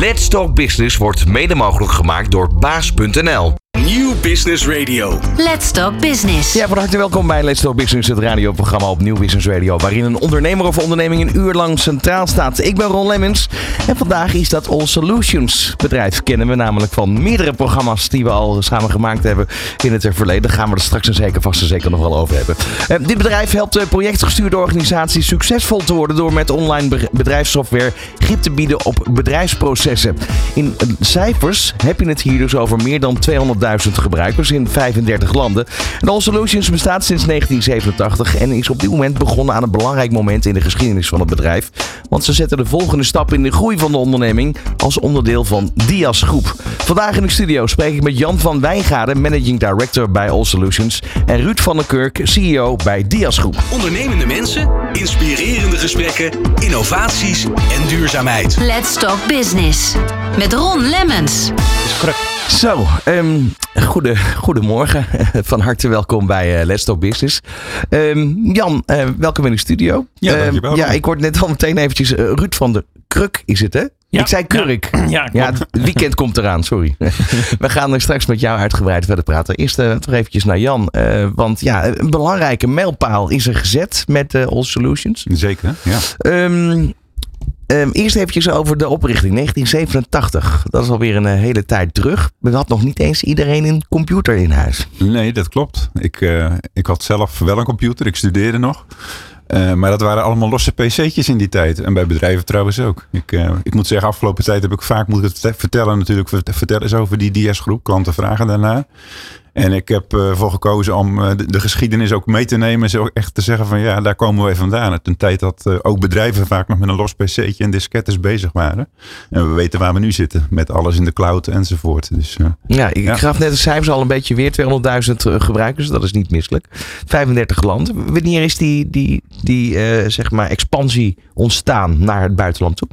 Let's Talk Business wordt mede mogelijk gemaakt door baas.nl. Nieuw Business Radio. Let's Talk Business. Ja, van harte welkom bij Let's Talk Business, het radioprogramma op Nieuw Business Radio, waarin een ondernemer of onderneming een uur lang centraal staat. Ik ben Ron Lemmens en vandaag is dat All Solutions bedrijf. Kennen we namelijk van meerdere programma's die we al samen gemaakt hebben in het verleden. Daar gaan we er straks en zeker vast en zeker nog wel over hebben. Eh, dit bedrijf helpt eh, projectgestuurde organisaties succesvol te worden door met online be- bedrijfssoftware grip te bieden op bedrijfsprocessen. In cijfers heb je het hier dus over meer dan 200.000 gebruikers in 35 landen. En All Solutions bestaat sinds 1987 en is op dit moment begonnen aan een belangrijk moment in de geschiedenis van het bedrijf. Want ze zetten de volgende stap in de groei van de onderneming als onderdeel van Dias Groep. Vandaag in de studio spreek ik met Jan van Wijngaarden, Managing Director bij All Solutions. En Ruud van der Kurk, CEO bij Dias Groep. Ondernemende mensen, inspirerende gesprekken, innovaties en duurzaamheid. Let's Talk Business. Met Ron Lemmens. Zo, ehm, goede, goedemorgen. Van harte welkom bij eh, Let's Talk Business. Ehm, Jan, eh, welkom in de studio. Ja, Ehm, ja, ik hoorde net al meteen eventjes eh, Ruud van de Kruk is het, hè? Ja, ik zei Kurk. Ja, Ja, klopt. het weekend komt eraan, sorry. We gaan er straks met jou uitgebreid verder praten. Eerst eh, toch eventjes naar Jan. eh, want ja, een belangrijke mijlpaal is er gezet met eh, All Solutions. Zeker, ja. Ehm, ehm, eerst eventjes over de oprichting. 1987. Dat is alweer een eh, hele tijd terug. We had nog niet eens iedereen een computer in huis. Nee, dat klopt. Ik, eh, ik had zelf wel een computer, ik studeerde nog. Eh, maar dat waren allemaal losse pc'tjes in die tijd. En bij bedrijven trouwens ook. Ik, ik moet zeggen, afgelopen tijd heb ik vaak moet ik het verte- vertellen natuurlijk. vert- Vertel eens over die DS-groep. Klanten vragen daarna. En ik heb eh, ervoor gekozen om eh, de, de geschiedenis ook mee te nemen. En zo echt te zeggen van ja, daar komen we vandaan. Het een tijd dat eh, ook bedrijven vaak nog met een los pc'tje en diskettes bezig waren. En we weten waar we nu zitten. Met alles in de cloud enzovoort. Dus Ja, ik Ja. gaf net de cijfers al een beetje weer. 200.000 gebruikers, dat is niet misselijk. 35 landen. Wanneer is die, die, die zeg maar expansie ontstaan naar het buitenland toe?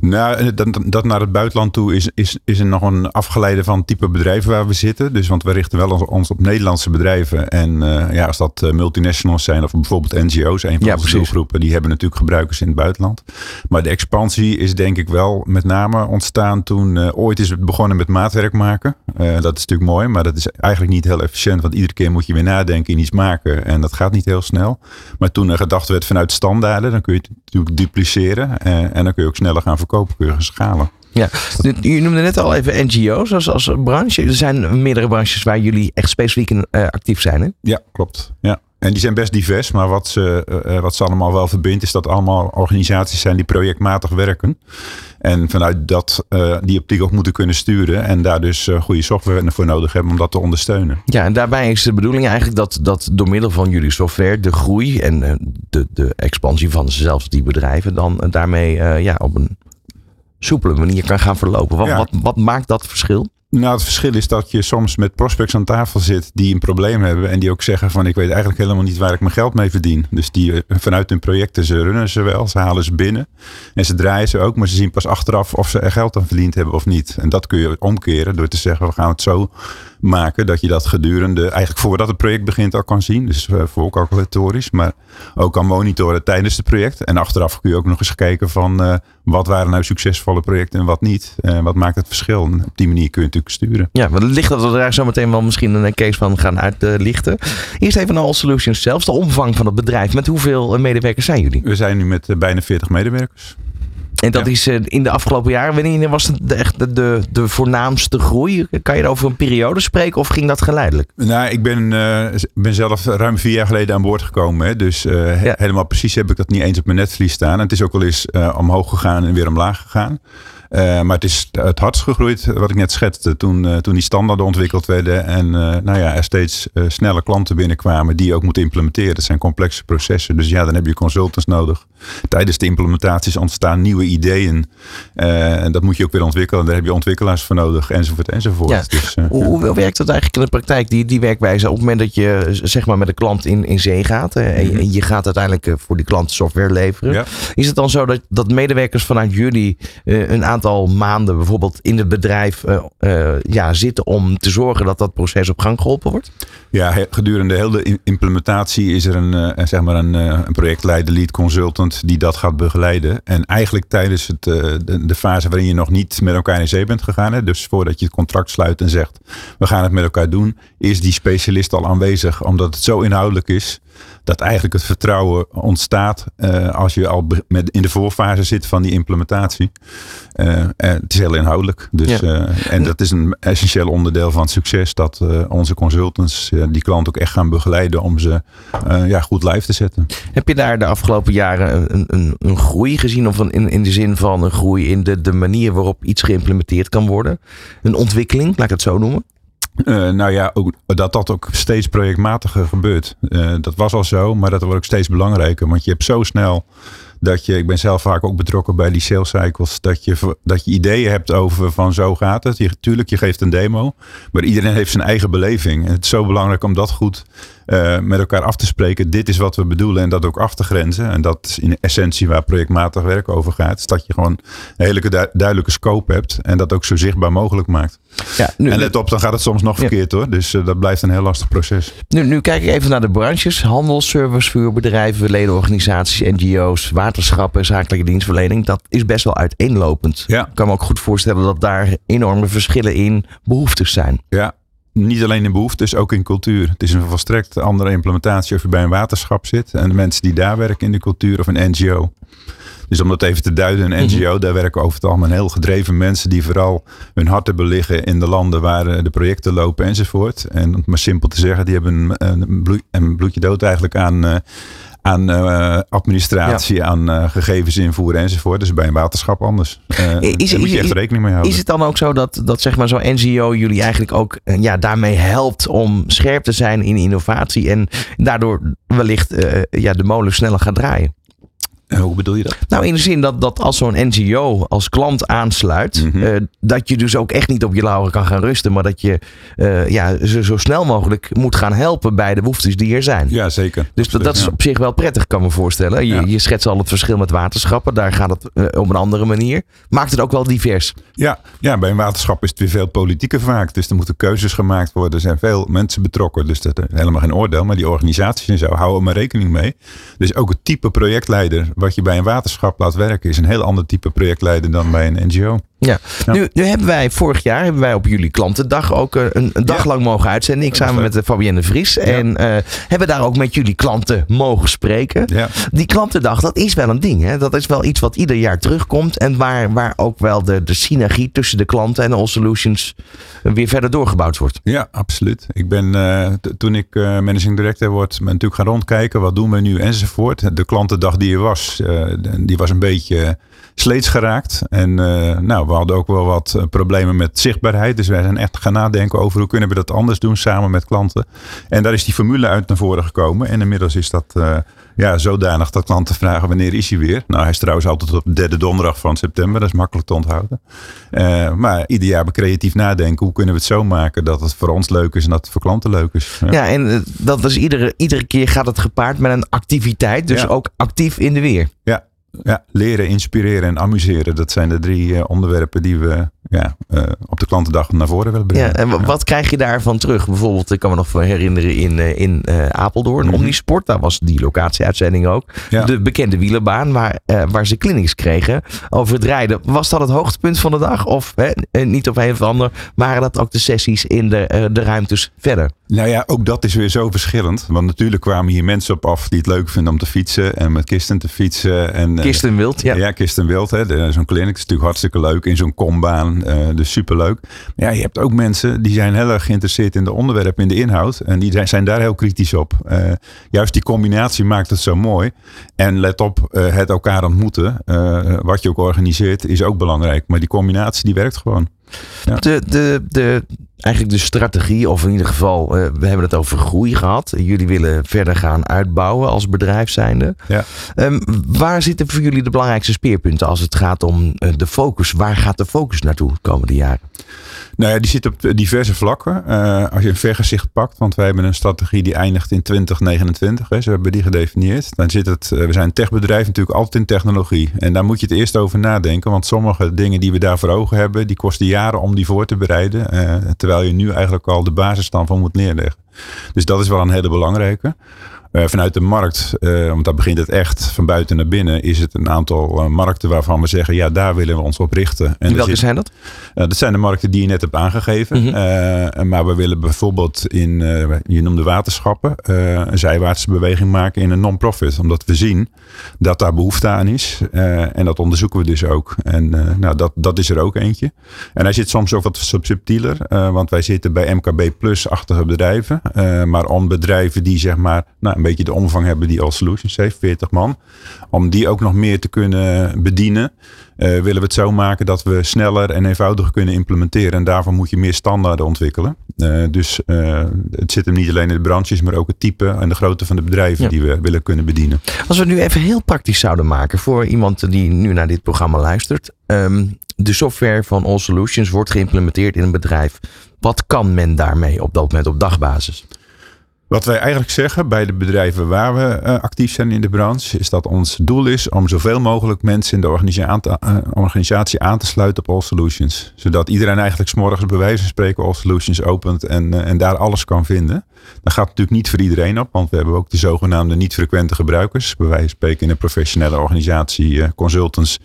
Nou, dat, dat naar het buitenland toe is, is, is er nog een afgeleide van het type bedrijven waar we zitten. Dus want we richten wel ons, op Nederlandse bedrijven. En eh, ja, als dat eh, multinationals zijn of bijvoorbeeld NGO's, een van Ja, onze doelgroepen, die hebben natuurlijk gebruikers in het buitenland. Maar de expansie is denk ik wel met name ontstaan toen eh, ooit is het begonnen met maatwerk maken. Eh, dat is natuurlijk mooi, maar dat is eigenlijk niet heel efficiënt. Want iedere keer moet je weer nadenken in iets maken. En dat gaat niet heel snel. Maar toen er gedacht werd vanuit standaarden, dan kun je het natuurlijk dupliceren. eh, en dan kun je ook sneller gaan verkopen, kun je gaan schalen. Ja, je noemde net al even NGO's als, als branche. Er zijn meerdere branches waar jullie echt specifiek in eh, actief zijn. Hè? Ja, klopt. Ja. En die zijn best divers, maar wat ze, eh, eh, wat ze allemaal wel verbindt, is dat allemaal organisaties zijn die projectmatig werken. En vanuit dat, eh, die optiek ook moeten kunnen sturen. En daar dus goede software voor nodig hebben om dat te ondersteunen. Ja, en daarbij is de bedoeling eigenlijk dat, dat door middel van jullie software de groei en de, de expansie van zelfs die bedrijven dan daarmee ja, op een soepele manier kan gaan verlopen. Wat, Ja. wat, wat maakt dat verschil? Nou, het verschil is dat je soms met prospects aan tafel zit die een probleem hebben. En die ook zeggen van ik weet eigenlijk helemaal niet waar ik mijn geld mee verdien. Dus die eh, vanuit hun projecten, ze runnen ze wel, ze halen ze binnen. En ze draaien ze ook, maar ze zien pas achteraf of ze er geld aan verdiend hebben of niet. En dat kun je omkeren door te zeggen we gaan het zo maken dat je dat gedurende, eigenlijk voordat het project begint al kan zien. Dus eh, voor calculatorisch, maar ook kan monitoren tijdens het project. En achteraf kun je ook nog eens kijken van eh, wat waren nou succesvolle projecten en wat niet. En wat maakt het verschil. En op die manier kun je natuurlijk sturen. Ja, maar licht dat we daar zo meteen wel misschien een case van gaan uitlichten. Eerst even naar All Solutions zelfs, de omvang van het bedrijf. Met hoeveel eh, medewerkers zijn jullie? We zijn nu met eh, bijna 40 medewerkers. En dat Ja. is eh, in de afgelopen jaren, wanneer was het echt de, de, de voornaamste groei? Kan je over een periode spreken of ging dat geleidelijk? Nou, ik ben, eh, ben zelf ruim vier jaar geleden aan boord gekomen. Hè, dus eh, Ja. helemaal precies heb ik dat niet eens op mijn netvlies staan. En het is ook wel eens omhoog gegaan en weer omlaag gegaan. Maar het is het hardst gegroeid, wat ik net schetste, toen, toen die standaarden ontwikkeld werden. En nou ja, er steeds sneller klanten binnenkwamen die je ook moeten implementeren. Dat zijn complexe processen. Dus ja, dan heb je consultants nodig. Tijdens de implementaties ontstaan nieuwe ideeën. Eh, en dat moet je ook weer ontwikkelen. Daar heb je ontwikkelaars voor nodig, enzovoort, enzovoort. Ja. Dus, eh, Hoe, hoe werkt dat eigenlijk in de praktijk, die, die werkwijze? Op het moment dat je zeg maar met een klant in, in zee gaat eh, en, je- en je gaat uiteindelijk voor die klant software leveren. Ja. Is het dan zo dat, dat medewerkers vanuit jullie een aantal maanden bijvoorbeeld in het bedrijf ja, zitten om te zorgen dat dat proces op gang geholpen wordt? Ja, gedurende heel de implementatie is er een, zeg maar een, een projectleider, lead consultant die dat gaat begeleiden. En eigenlijk tijdens het, eh, de, de, fase waarin je nog niet met elkaar in zee bent gegaan. Hè, dus voordat je het contract sluit en zegt we gaan het met elkaar doen. Is die specialist al aanwezig omdat het zo inhoudelijk is dat eigenlijk het vertrouwen ontstaat uh, als je al met in de voorfase zit van die implementatie. Uh, het is heel inhoudelijk. Dus, ja. uh, en dat is een essentieel onderdeel van het succes. Dat onze consultants die klant ook echt gaan begeleiden om ze ja, goed live te zetten. Heb je daar de afgelopen jaren een, een, een groei gezien? Of een, in, in de zin van een groei in de, de manier waarop iets geïmplementeerd kan worden? Een ontwikkeling, laat ik het zo noemen? Uh, nou ja, dat dat ook steeds projectmatiger gebeurt. Uh, dat was al zo, maar dat wordt ook steeds belangrijker. Want je hebt zo snel dat je, ik ben zelf vaak ook betrokken bij die sales cycles, dat je, dat je ideeën hebt over van zo gaat het. Je, tuurlijk, je geeft een demo, maar iedereen heeft zijn eigen beleving. En het is zo belangrijk om dat goed uh, met elkaar af te spreken. Dit is wat we bedoelen en dat ook af te grenzen. En dat is in essentie waar projectmatig werk over gaat. Is dat je gewoon een hele du duidelijke scope hebt en dat ook zo zichtbaar mogelijk maakt. Ja, nu, en let op, dan gaat het soms nog verkeerd hoor. Dus uh, dat blijft een heel lastig proces. Nu, nu kijk ik even naar de branches. Handel, service, vuurbedrijven, ledenorganisaties, NGO's, waterschappen, zakelijke dienstverlening. Dat is best wel uiteenlopend. Ja. Ik kan me ook goed voorstellen dat daar enorme verschillen in behoeftes zijn. Ja, niet alleen in behoeftes, ook in cultuur. Het is een volstrekt andere implementatie of je bij een waterschap zit en de mensen die daar werken in de cultuur of een NGO. Dus om dat even te duiden, een NGO, mhm. daar werken over het algemeen heel gedreven mensen die vooral hun hart hebben liggen in de landen waar eh, de projecten lopen enzovoort. En om maar simpel te zeggen, die hebben een, bloed, een bloedje dood eigenlijk aan, uh, aan uh, administratie, aan uh, gegevens invoeren enzovoort. Dus bij een waterschap anders. Uh, is, daar moet je echt rekening mee houden. Is het dan ook zo dat, dat zeg maar zo'n NGO jullie eigenlijk ook ja, daarmee helpt om scherp te zijn in innovatie en daardoor wellicht ja, de molen sneller gaat draaien? Hoe bedoel je dat? Nou, in de zin dat, dat als zo'n NGO als klant aansluit, mm -hmm. dat je dus ook echt niet op je lauren kan gaan rusten, maar dat je uh, ja, ze zo snel mogelijk moet gaan helpen bij de behoeftes die er zijn. Ja, zeker. Dus dat, dat is op zich wel prettig, kan me voorstellen. Je, ja. je schetst al het verschil met waterschappen, daar gaat het uh, op een andere manier. Maakt het ook wel divers. Ja, ja, bij een waterschap is het weer veel politieker vaak. Dus er moeten keuzes gemaakt worden. Er zijn veel mensen betrokken. Dus dat is helemaal geen oordeel. Maar die organisaties en zo houden maar rekening mee. Dus ook het type projectleider wat je bij een waterschap laat werken, is een heel ander type projectleider dan bij een NGO. Ja. Nu, nu hebben wij vorig jaar hebben wij op jullie klantendag ook eh, een, een dag lang mogen uitzenden. Ik samen met Fabienne Vries. Ja. En uh, hebben daar ook met jullie klanten mogen spreken. Die klantendag, dat is wel een ding. Hè? Dat is wel iets wat ieder jaar terugkomt. En waar, waar ook wel de, de synergie tussen de klanten en de All Solutions weer verder doorgebouwd wordt. Ja, absoluut. Ik ben uh, toen ik managing director word, ben natuurlijk gaan rondkijken. Wat doen we nu enzovoort. De klantendag die er was, die was een beetje sleets geraakt. En uh, nou, we hadden ook wel wat uh, problemen met zichtbaarheid. Dus wij zijn echt gaan nadenken over hoe kunnen we dat anders doen samen met klanten. En daar is die formule uit naar voren gekomen. En inmiddels is dat uh, ja, zodanig dat klanten vragen wanneer is hij weer. Nou, hij is trouwens altijd op de derde donderdag van september. Dat is makkelijk te onthouden. maar ieder jaar creatief nadenken. Hoe kunnen we het zo maken dat het voor ons leuk is en dat het voor klanten leuk is. Ja, ja en dat is iedere, iedere keer gaat het gepaard met een activiteit. Dus ja. ook actief in de weer. Ja, ja, leren, inspireren en amuseren. Dat zijn de drie uh, onderwerpen die we ja, uh, op de klantendag naar voren willen brengen. Ja, en ja. wat krijg je daarvan terug? Bijvoorbeeld, ik kan me nog herinneren in, uh, in Apeldoorn, mm -hmm. Omnisport. Daar was die locatieuitzending ook. Ja. De bekende wielerbaan waar, waar ze clinics kregen over het rijden. Was dat het hoogtepunt van de dag? Of hè, niet op een of ander, waren dat ook de sessies in de, de ruimtes verder? Nou ja, ook dat is weer zo verschillend. Want natuurlijk kwamen hier mensen op af die het leuk vinden om te fietsen. En met kisten te fietsen. En, Kisten Wild, ja. Ja, Kisten Wild. Zo'n clinic is natuurlijk hartstikke leuk. In zo'n kombaan. Uh, dus superleuk. Maar ja, je hebt ook mensen die zijn heel erg geïnteresseerd in de onderwerpen, in de inhoud. En die zijn, zijn daar heel kritisch op. Uh, juist die combinatie maakt het zo mooi. En let op, uh, het elkaar ontmoeten. wat je ook organiseert is ook belangrijk. Maar die combinatie die werkt gewoon. Ja. De, de, de, eigenlijk de strategie, of in ieder geval, uh, we hebben het over groei gehad. Jullie willen verder gaan uitbouwen als bedrijf zijnde. Ja. Um, waar zitten voor jullie de belangrijkste speerpunten als het gaat om uh, de focus? Waar gaat de focus naartoe de komende jaren? Nou ja, die zit op diverse vlakken. Uh, als je een vergezicht pakt, want wij hebben een strategie die eindigt in 2029. Hè, zo hebben die gedefinieerd. Dan zit het, uh, we zijn een techbedrijf natuurlijk altijd in technologie. En daar moet je het eerst over nadenken. Want sommige dingen die we daar voor ogen hebben, die kosten jaren om die voor te bereiden. Uh, terwijl je nu eigenlijk al de basis van moet neerleggen. Dus dat is wel een hele belangrijke. Uh, vanuit de markt, uh, want daar begint het echt van buiten naar binnen, is het een aantal uh, markten waarvan we zeggen, ja, daar willen we ons op richten. En welke zit, zijn dat? dat zijn de markten die je net hebt aangegeven. Mm -hmm. maar we willen bijvoorbeeld in, je noemde waterschappen, een zijwaartse beweging maken in een non-profit. Omdat we zien dat daar behoefte aan is. en dat onderzoeken we dus ook. En nou, dat, dat is er ook eentje. En hij zit soms ook wat subtieler, want wij zitten bij MKB plus-achtige bedrijven. Maar om bedrijven die zeg maar, nou, een beetje de omvang hebben die All Solutions heeft, 40 man. Om die ook nog meer te kunnen bedienen, uh, willen we het zo maken dat we sneller en eenvoudiger kunnen implementeren. En daarvoor moet je meer standaarden ontwikkelen. Uh, dus het zit hem niet alleen in de branches, maar ook het type en de grootte van de bedrijven ja. die we willen kunnen bedienen. Als we het nu even heel praktisch zouden maken voor iemand die nu naar dit programma luistert. Um, de software van All Solutions wordt geïmplementeerd in een bedrijf. Wat kan men daarmee op dat moment op dagbasis? Wat wij eigenlijk zeggen bij de bedrijven waar we uh, actief zijn in de branche, is dat ons doel is om zoveel mogelijk mensen in de organisatie aan te, uh, organisatie aan te sluiten op All Solutions. Zodat iedereen eigenlijk s'morgens bij wijze van spreken All Solutions opent en, uh, en daar alles kan vinden. Dat gaat natuurlijk niet voor iedereen op, want we hebben ook de zogenaamde niet-frequente gebruikers. Bij wijze van spreken in een professionele organisatie consultants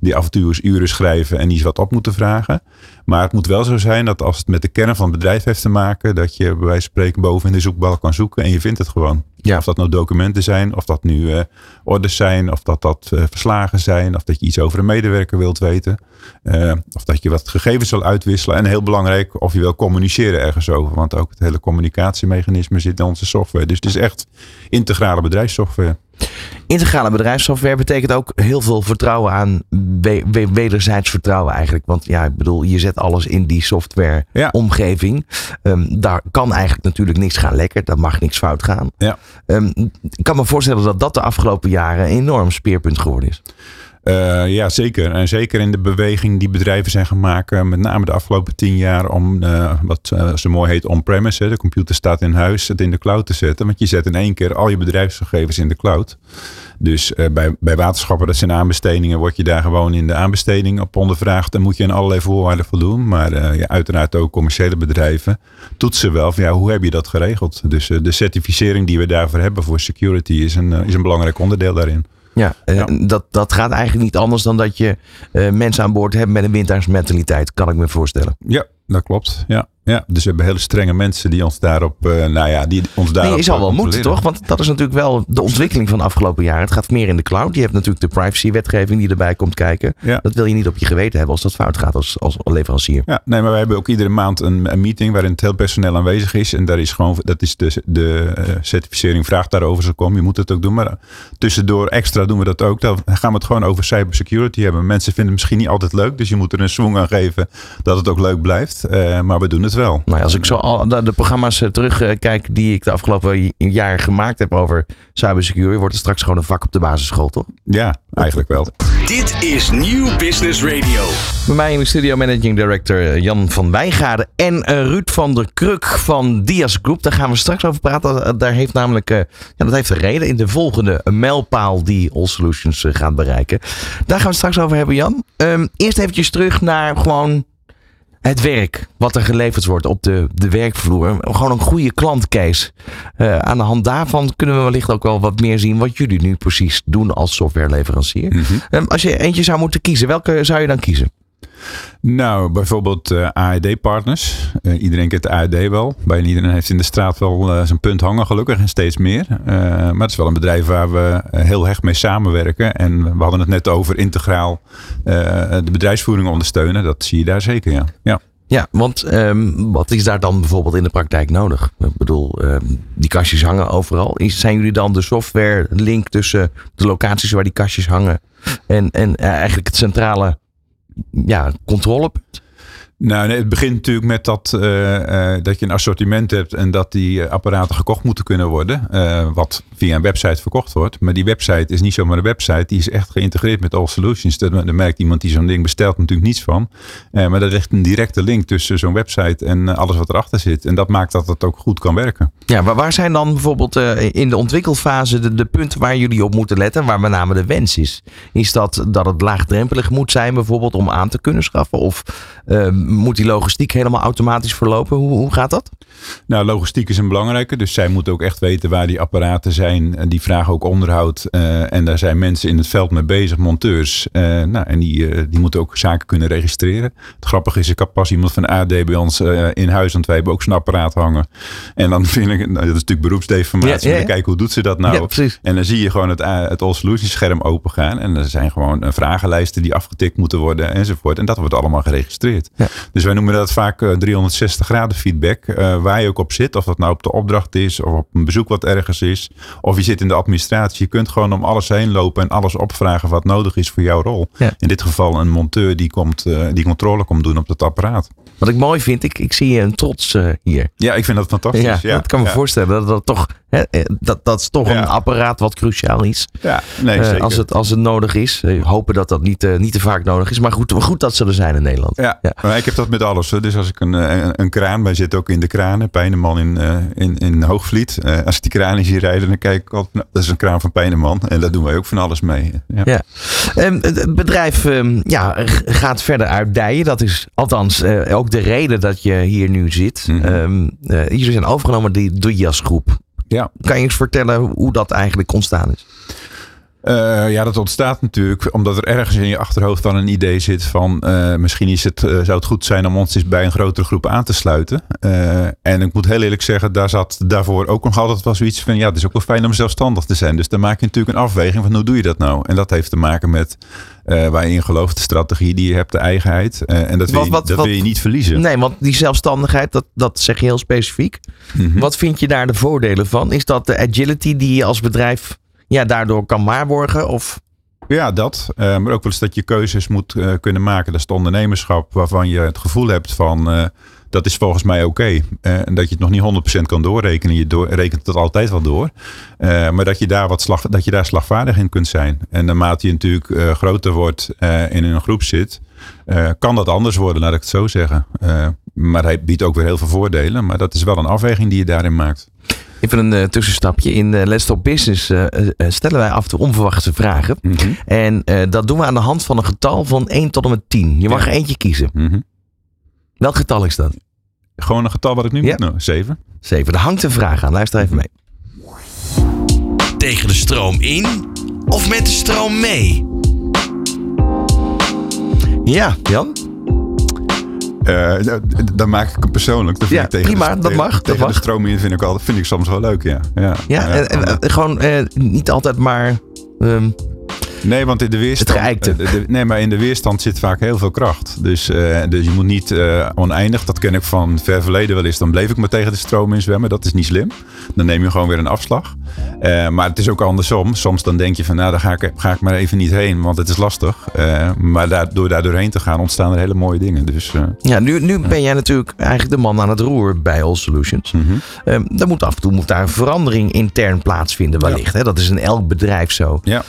die af en toe eens uren schrijven en eens wat op moeten vragen. Maar het moet wel zo zijn dat als het met de kern van het bedrijf heeft te maken, dat je bij wijze van spreken boven in de zoekbalk kan zoeken en je vindt het gewoon. Ja. Of dat nou documenten zijn, of dat nu uh, orders zijn, of dat dat uh, verslagen zijn, of dat je iets over een medewerker wilt weten. Uh, of dat je wat gegevens wil uitwisselen. En heel belangrijk, of je wil communiceren ergens over. Want ook het hele communicatiemechanisme zit in onze software. Dus het is echt integrale bedrijfssoftware. Integrale bedrijfssoftware betekent ook heel veel vertrouwen aan we, we, wederzijds vertrouwen eigenlijk. Want ja, ik bedoel, je zet alles in die software ja. omgeving. Um, daar kan eigenlijk natuurlijk niks gaan lekker. Daar mag niks fout gaan. Ja. Um, ik kan me voorstellen dat dat de afgelopen jaren een enorm speerpunt geworden is. Uh, ja, zeker. En zeker in de beweging die bedrijven zijn gemaakt, met name de afgelopen tien jaar, om uh, wat uh, zo mooi heet on-premise, de computer staat in huis, het in de cloud te zetten. Want je zet in één keer al je bedrijfsgegevens in de cloud. Dus bij, bij waterschappen, dat zijn aanbestedingen, word je daar gewoon in de aanbesteding op ondervraagd. Dan moet je aan allerlei voorwaarden voldoen. Maar uiteraard ook commerciële bedrijven toetsen wel van ja, hoe heb je dat geregeld? Dus de certificering die we daarvoor hebben voor security is een, is een belangrijk onderdeel daarin. Ja, ja. Dat, dat gaat eigenlijk niet anders dan dat je uh, mensen aan boord hebt met een windaarsmentaliteit, kan ik me voorstellen. Ja, dat klopt. Ja. Ja, dus we hebben hele strenge mensen die ons daarop, uh, nou ja, die ons daarop. Nee, je zal wel moeten, toch? Want dat is natuurlijk wel de ontwikkeling van de afgelopen jaren. Het gaat meer in de cloud. Je hebt natuurlijk de privacy-wetgeving die erbij komt kijken. Ja. Dat wil je niet op je geweten hebben als dat fout gaat als, als leverancier. Ja, nee, maar wij hebben ook iedere maand een, een meeting waarin het heel personeel aanwezig is. En daar is gewoon, dat is de, de uh, certificering vraagt daarover zo kom. Je moet het ook doen. Maar tussendoor extra doen we dat ook. Dan gaan we het gewoon over cybersecurity hebben. Mensen vinden het misschien niet altijd leuk. Dus je moet er een swing aan geven dat het ook leuk blijft. Uh, maar we doen het wel. Nou, als ik zo al de programma's terugkijk die ik de afgelopen jaar gemaakt heb over cybersecurity, wordt het straks gewoon een vak op de basisschool, toch? Ja, eigenlijk wel. Dit is Nieuw Business Radio. Bij mij in de studio managing director Jan van Wijngaarden en Ruud van der Kruk van Dias Group. Daar gaan we straks over praten. Daar heeft namelijk, ja, dat heeft een reden in de volgende mijlpaal die All Solutions gaat bereiken. Daar gaan we het straks over hebben, Jan. Um, eerst eventjes terug naar gewoon het werk wat er geleverd wordt op de, de werkvloer. Gewoon een goede klantcase. Uh, aan de hand daarvan kunnen we wellicht ook wel wat meer zien wat jullie nu precies doen als softwareleverancier. Mm -hmm. um, als je eentje zou moeten kiezen, welke zou je dan kiezen? Nou, bijvoorbeeld uh, AED-partners. Uh, iedereen kent de AED wel. Bijna iedereen heeft in de straat wel uh, zijn punt hangen, gelukkig, en steeds meer. maar het is wel een bedrijf waar we heel hecht mee samenwerken. En we hadden het net over integraal de bedrijfsvoering ondersteunen. Dat zie je daar zeker, ja. ja. Ja, want um, wat is daar dan bijvoorbeeld in de praktijk nodig? Ik bedoel, um, die kastjes hangen overal. Zijn jullie dan de software link tussen de locaties waar die kastjes hangen en, en eigenlijk het centrale ja, controlepunt? Nou, het begint natuurlijk met dat, uh, uh, dat je een assortiment hebt en dat die apparaten gekocht moeten kunnen worden. Wat via een website verkocht wordt. Maar die website is niet zomaar een website, die is echt geïntegreerd met All Solutions. Daar, merkt iemand die zo'n ding bestelt natuurlijk niets van. maar dat ligt een directe link tussen zo'n website en alles wat erachter zit. En dat maakt dat het ook goed kan werken. Ja, maar waar zijn dan bijvoorbeeld in de ontwikkelfase de, de punten waar jullie op moeten letten, waar met name de wens is? Is dat dat het laagdrempelig moet zijn bijvoorbeeld om aan te kunnen schaffen? Of moet die logistiek helemaal automatisch verlopen? Hoe, hoe gaat dat? Nou, logistiek is een belangrijke. Dus zij moeten ook echt weten waar die apparaten zijn. En die vragen ook onderhoud. eh, en daar zijn mensen in het veld mee bezig, monteurs. Eh, nou, en die, eh, die moeten ook zaken kunnen registreren. Het grappige is, ik had pas iemand van AD bij ons in huis. Want wij hebben ook zo'n apparaat hangen. En dan vind ik, nou, dat is natuurlijk beroepsdeformatie. Ja, ja, Maar ja. dan kijken, hoe doet ze dat nou? En dan zie je gewoon het, het All Solutions scherm open gaan. En er zijn gewoon vragenlijsten die afgetikt moeten worden enzovoort. En dat wordt allemaal geregistreerd. Ja. Dus wij noemen dat vaak eh, 360 graden feedback. eh, waar je ook op zit. Of dat nou op de opdracht is. Of op een bezoek wat ergens is. Of je zit in de administratie. Je kunt gewoon om alles heen lopen. En alles opvragen wat nodig is voor jouw rol. Ja. In dit geval een monteur die, komt, eh, die controle komt doen op dat apparaat. Wat ik mooi vind, ik, ik zie een trots eh, hier. Ja, ik vind dat fantastisch. Ja, Ja, dat kan me ja. voorstellen. Dat, dat, toch, eh, dat, dat is toch Ja. een apparaat wat cruciaal is. Ja, nee, Eh, als, het, als het nodig is. Eh, hopen dat dat niet, niet te vaak nodig is. Maar goed, goed dat ze er zijn in Nederland. Ja, Ja. maar ik heb dat met alles. Dus als ik een, een, een kraan, wij zitten ook in de kranen, Pijneman in, in, in Hoogvliet. Als ik die kraan zie rijden, dan kijk ik altijd, nou, dat is een kraan van Pijneman. En daar doen wij ook van alles mee. Ja. Ja. Ehm, het bedrijf ehm, ja, gaat verder uitdijen. Dat is althans ook de reden dat je hier nu zit. Mhm. Ehm, eh, jullie zijn overgenomen door die Jas groep. Ja. Kan je eens vertellen hoe dat eigenlijk ontstaan is? Eh, ja, dat ontstaat natuurlijk omdat er ergens in je achterhoofd dan een idee zit van eh, misschien is het, eh, zou het goed zijn om ons eens bij een grotere groep aan te sluiten. En ik moet heel eerlijk zeggen, daar zat daarvoor ook nog altijd wel zoiets van ja, het is ook wel fijn om zelfstandig te zijn. Dus dan maak je natuurlijk een afweging van hoe doe je dat nou? En dat heeft te maken met waar je in gelooft, de strategie die je hebt, de eigenheid. En dat, wil, je, wat- dat wat- wil je niet verliezen. Nee, want die zelfstandigheid, dat, dat zeg je heel specifiek. Mhm. Wat vind je daar de voordelen van? Is dat de agility die je als bedrijf ja, daardoor kan waarborgen? Of Ja, dat. Eh, maar ook wel eens dat je keuzes moet eh, kunnen maken. Dat is het ondernemerschap waarvan je het gevoel hebt van... eh, dat is volgens mij oké. En dat je het nog niet 100% kan doorrekenen. Je rekent het altijd wel door. Maar dat je, daar wat slag, dat je daar slagvaardig in kunt zijn. En naarmate je natuurlijk groter wordt en in een groep zit... kan dat anders worden, laat ik het zo zeggen. Maar hij biedt ook weer heel veel voordelen. Maar dat is wel een afweging die je daarin maakt. Even een eh, tussenstapje. In eh, Let's Talk Business eh, stellen wij af en toe onverwachte vragen. Mhm. En eh, dat doen we aan de hand van een getal van 1 tot en met 10. Je mag Ja. er eentje kiezen. Mhm. Welk getal is dat? Gewoon een getal wat ik nu Ja. moet nou, Zeven. 7. Er hangt een vraag aan. Luister even mee. Tegen de stroom in of met de stroom mee? Ja, Jan? D- dan maak ik hem persoonlijk. Dat vind Ja, ik tegen prima, de, dat tegen- mag, dat mag. de stroom in vind ik, al, vind ik soms wel leuk, ja. Ja, Ja, en, en, gewoon eh, niet altijd maar... ehm, nee, want in de weerstand... Het eh, de- nee, maar in de weerstand zit vaak heel veel kracht. Dus, eh, dus je moet niet eh, oneindig, dat ken ik van ver verleden wel eens. Dan bleef ik maar tegen de stroom in zwemmen. Dat is niet slim. Dan neem je gewoon weer een afslag. Maar het is ook andersom. Soms dan denk je van, nou, daar ga ik, ga ik maar even niet heen, want het is lastig. Maar daar, door daar doorheen te gaan, ontstaan er hele mooie dingen. Dus... ja, nu, nu ben jij natuurlijk eigenlijk de man aan het roer bij All Solutions. Ehm daar moet af en toe moet daar een verandering intern plaatsvinden wellicht. Hè? Dat is in elk bedrijf zo. Ja.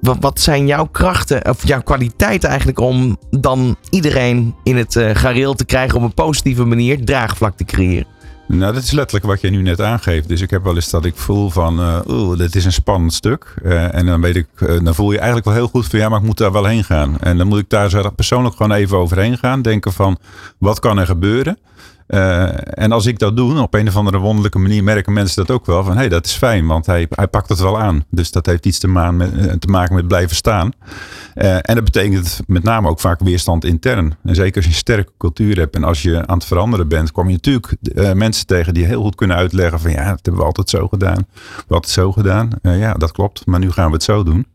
Wat, zijn jouw krachten of jouw kwaliteiten eigenlijk om dan iedereen in het eh, gareel te krijgen op een positieve manier draagvlak te creëren? Nou, dat is letterlijk wat je nu net aangeeft. Dus ik heb wel eens dat ik voel van, eh oeh, dit is een spannend stuk. Eh, en dan weet ik, dan voel je eigenlijk wel heel goed van, ja, maar ik moet daar wel heen gaan. En dan moet ik daar persoonlijk gewoon even overheen gaan. Denken van, wat kan er gebeuren? Eh, en als ik dat doe, op een of andere wonderlijke manier merken mensen dat ook wel. Van, hé, hey, dat is fijn, want hij, hij pakt het wel aan. Dus dat heeft iets te, maan met, eh, te maken met blijven staan. Eh, en dat betekent met name ook vaak weerstand intern. En zeker als je een sterke cultuur hebt en als je aan het veranderen bent, kom je natuurlijk mensen tegen die heel goed kunnen uitleggen van ja, dat hebben we altijd zo gedaan. We altijd zo gedaan. Ja, dat klopt, maar nu gaan we het zo doen.